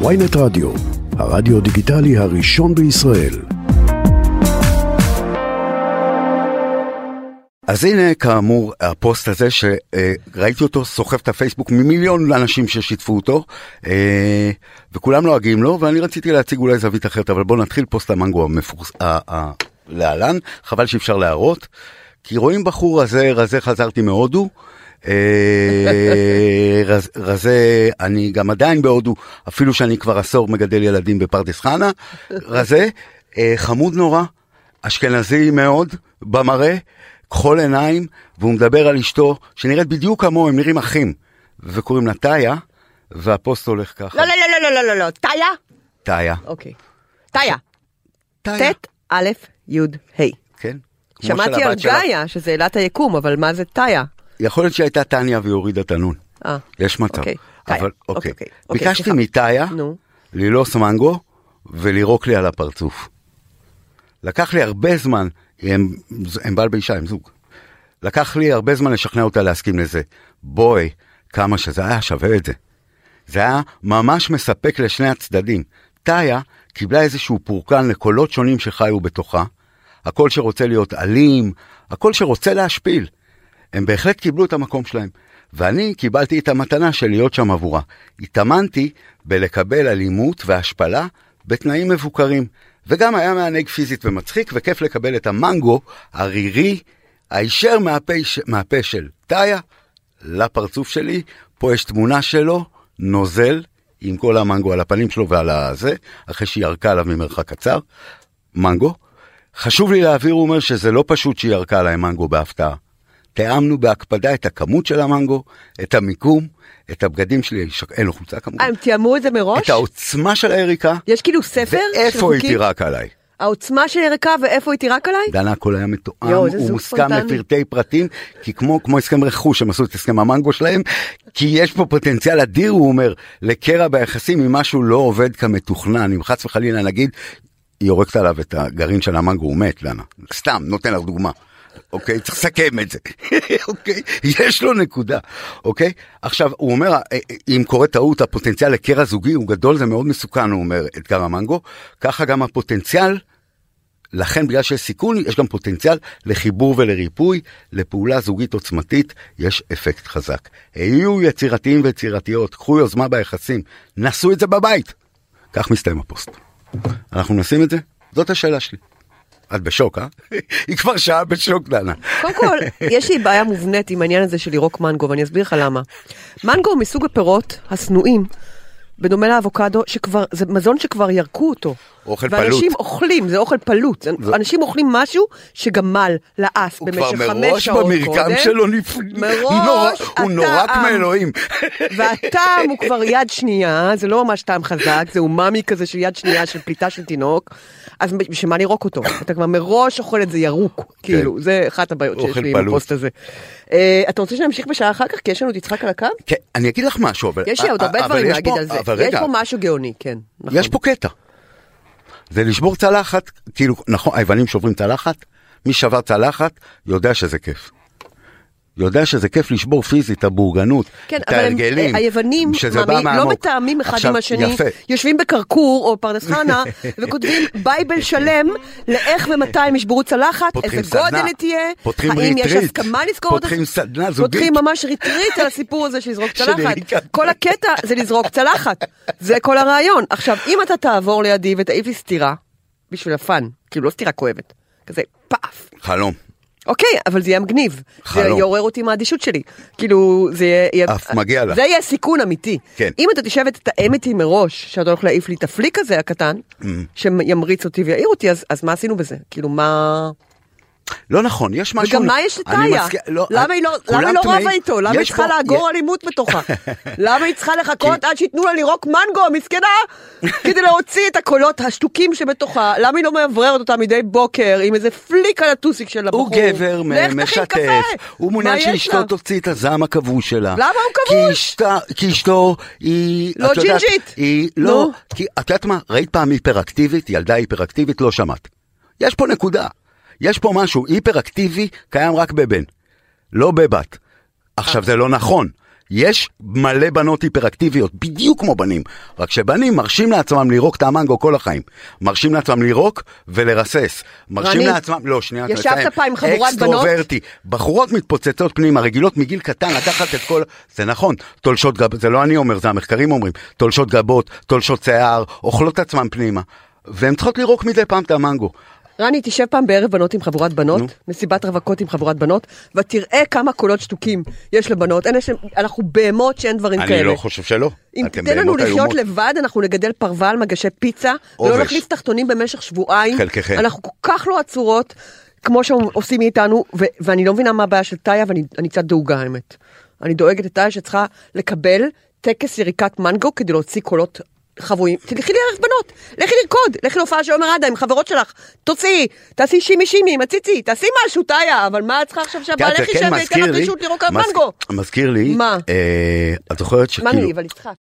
ynet רדיו, הרדיו דיגיטלי הראשון בישראל. אז הנה כאמור הפוסט הזה שראיתי אותו סוחב את הפייסבוק ממיליון אנשים ששיתפו אותו אה, וכולם לועגים לו ואני רציתי להציג אולי זווית אחרת אבל בואו נתחיל פוסט המנגו המפורס... להלן חבל שאי אפשר להראות כי רואים בחור הזה רזה חזרתי מהודו רז, רזה אני גם עדיין בהודו אפילו שאני כבר עשור מגדל ילדים בפרדס חנה רזה אה, חמוד נורא אשכנזי מאוד במראה כחול עיניים, והוא מדבר על אשתו, שנראית בדיוק כמוהו, הם נראים אחים, וקוראים לה טאיה, והפוסט הולך ככה. לא, לא, לא, לא, לא, לא, לא, טאיה? טאיה. אוקיי. טאיה. טאיה. ט' א' י' ה'. כן. שמעתי על. גאיה, שזה אלת היקום, אבל מה זה טאיה? יכול להיות שהייתה טניה והיא הורידה את הנון. אה. יש מצב. אוקיי. אבל אוקיי, אוקיי. אוקיי, ביקשתי. מטאיה. ללעוס מנגו ולירוק לי על הפרצוף. לקח לי הרבה זמן, הם, הם בעל באישה, הם זוג. לקח לי הרבה זמן לשכנע אותה להסכים לזה. בואי, כמה שזה היה שווה את זה. זה היה ממש מספק לשני הצדדים. טאיה קיבלה איזשהו פורקן לקולות שונים שחיו בתוכה, הקול שרוצה להיות אלים, הקול שרוצה להשפיל. הם בהחלט קיבלו את המקום שלהם. ואני קיבלתי את המתנה של להיות שם עבורה. התאמנתי בלקבל אלימות והשפלה בתנאים מבוקרים. וגם היה מענג פיזית ומצחיק, וכיף לקבל את המנגו הרירי, הישר מהפה, מהפה של טאיה לפרצוף שלי. פה יש תמונה שלו, נוזל, עם כל המנגו על הפנים שלו ועל הזה, אחרי שהיא ירקה עליו ממרחק קצר. מנגו. חשוב לי להעביר, הוא אומר שזה לא פשוט שהיא ירקה עליי מנגו בהפתעה. תיאמנו בהקפדה את הכמות של המנגו, את המיקום, את הבגדים שלי, אין לו חולצה כמובן, אה, הם תיאמו את זה מראש? את העוצמה של היריקה, יש כאילו ספר? ואיפה היא? תירק עליי. העוצמה של ירקה ואיפה היא תירק עליי? דנה הכל היה מתואם, הוא מוסכם. לפרטי פרטים, כי כמו, כמו הסכם רכוש, הם עשו את הסכם המנגו שלהם, כי יש פה פוטנציאל אדיר, הוא אומר, לקרע ביחסים אם משהו לא עובד כמתוכנן, אם חס וחלילה נגיד, היא יורקת עליו את הגרעין של המנגו, הוא מת, דנה. סתם, נותן לך דוגמה. אוקיי, צריך לסכם את זה, אוקיי, יש לו נקודה, אוקיי? עכשיו, הוא אומר, אה, אה, אם קורה טעות, הפוטנציאל לקרע זוגי הוא גדול, זה מאוד מסוכן, הוא אומר, אתגר המנגו, ככה גם הפוטנציאל לכן בגלל שיש סיכון יש גם פוטנציאל לחיבור ולריפוי, לפעולה זוגית עוצמתית יש אפקט חזק. היו יצירתיים ויצירתיות, קחו יוזמה ביחסים, נסו את זה בבית. כך מסתיים הפוסט. אנחנו נשים את זה? זאת השאלה שלי. את בשוק, אה? היא כבר שעה בשוק, דנה. קודם כל, יש לי בעיה מובנית עם העניין הזה של לירוק מנגו, ואני אסביר לך למה. מנגו הוא מסוג הפירות השנואים, בדומה לאבוקדו, שכבר, זה מזון שכבר ירקו אותו. אוכל ואנשים פלוט. אוכלים, זה אוכל פלוט. זה- אנשים אוכלים משהו שגמל, לעס, הוא כבר במשך חמש מראש שעות קודם. במרקם שלו נפלא, מראש הוא נורק הטעם. מאלוהים. והטעם הוא כבר יד שנייה, זה לא ממש טעם חזק, זה אומאמי כזה של יד שנייה של פליטה של תינוק, אז בשביל מה לירוק אותו? אתה כבר מראש אוכל את זה ירוק, כאילו, זה אחת הבעיות שיש כן. לי עם. הפוסט הזה. אה, אתה רוצה שנמשיך בשעה אחר כך? כי יש לנו את יצחק על הקו? כן, אני אגיד לך משהו, אבל... יש לי עוד הרבה דברים להגיד על זה. אבל יש רגע, פה משהו גאוני, כן. נכון. יש פה קטע. זה לשבור צלחת, כאילו, נכון, היוונים שוברים צלחת, מי שבר צלחת יודע שזה כיף. יודע שזה כיף לשבור פיזית, הבורגנות, כן, את ההרגלים, היוונים שזה בא מאמין- לא מהעמוק. מתאמים אחד עכשיו, עם השני, יפה. יושבים בכרכור או פרדס חנה וכותבים Bible שלם לאיך ומתי הם ישברו צלחת, איזה סדנה, גודל היא תהיה, האם יש ריטריט, הסכמה לזכור את פותחים סדנה זוגית. פותחים ממש ריטריט על הסיפור הזה של לזרוק צלחת. כל הקטע זה לזרוק צלחת, זה כל הרעיון. עכשיו, אם אתה תעבור לידי ותעיף לי סטירה, בשביל הפאן, כאילו לא סטירה כואבת, כזה פאף. חלום. אוקיי, אבל זה יהיה מגניב. זה חלום. יעורר אותי מהאדישות שלי. כאילו, זה יהיה... אף מגיע לך. זה יהיה סיכון אמיתי. כן. אם אתה תשב ותתאם איתי מראש, שאתה הולך להעיף לי את הפליק הזה הקטן, Mm. שימריץ אותי ויעיר אותי, אז, אז מה עשינו בזה? כאילו, מה... לא נכון, יש משהו... וגם מה יש לטאיה? לא, למה היא לא, למה היא לא. רבה איתו? למה היא צריכה פה- לאגור אלימות בתוכה? למה היא צריכה לחכות עד שייתנו לה לירוק מנגו, מסכנה? כדי להוציא את הקולות השתוקים שבתוכה. למה היא לא מאווררת אותה מדי בוקר עם איזה פליק על הטוסיק של הבחור? הוא גבר משתף. הוא מעוניין שאשתו? תוציא את הזעם הכבוש שלה. למה הוא כבוש? כי אשתו היא... לא ג'ינג'ית. היא. לא... כי את יודעת מה? ראית פעם היפראקטיבית? ילדה היפראקטיבית? לא שמעת. יש פה נקודה. יש פה משהו היפראקטיבי קיים רק בבן, לא בבת. עכשיו זה לא נכון. יש מלא בנות היפראקטיביות, בדיוק כמו בנים. רק שבנים מרשים לעצמם לירוק את המנגו כל החיים. מרשים לעצמם לירוק ולרסס. מרשים רני, לעצמם, לא, שנייה, ישבת. פעם עם חבורת בנות? אקסטרוברטי. בחורות מתפוצצות פנימה, רגילות מגיל קטן לקחת את כל... זה נכון, תולשות גבות, זה לא אני אומר, זה המחקרים אומרים. תולשות גבות, תולשות שיער, אוכלות עצמם פנימה. והן צריכות לירוק מדי פעם את המנגו. רני, תשב פעם בערב בנות עם חבורת בנות, נו. מסיבת רווקות עם חבורת בנות, ותראה כמה קולות שטוקים יש לבנות. אין, יש- אנחנו בהמות שאין דברים כאלה. אני לא חושב שלא. אם תיתן לנו לחיות איומות. לבד, אנחנו נגדל פרווה על מגשי פיצה, ולא. נחליף תחתונים במשך שבועיים. חלקכם. אנחנו כל כך לא עצורות, כמו שעושים מאיתנו, ו- ואני לא מבינה מה הבעיה של טאיה, ואני אני קצת דאוגה האמת. אני דואגת לטאיה שצריכה לקבל טקס יריקת מנגו כדי להוציא קולות חבויים. תלכי לערב בנות, לכי לרקוד, לכי להופעה של עומר אדם עם חברות שלך, תוציאי, תעשי שימי שימי, מציצי, תעשי משהו, טאיה, אבל מה את צריכה עכשיו שהבעלך יישב וייתן מזכיר לך רשות מז- מנגו? מזכיר לי, מה? אה, את זוכרת מה שכאילו, אני, אבל יצחק.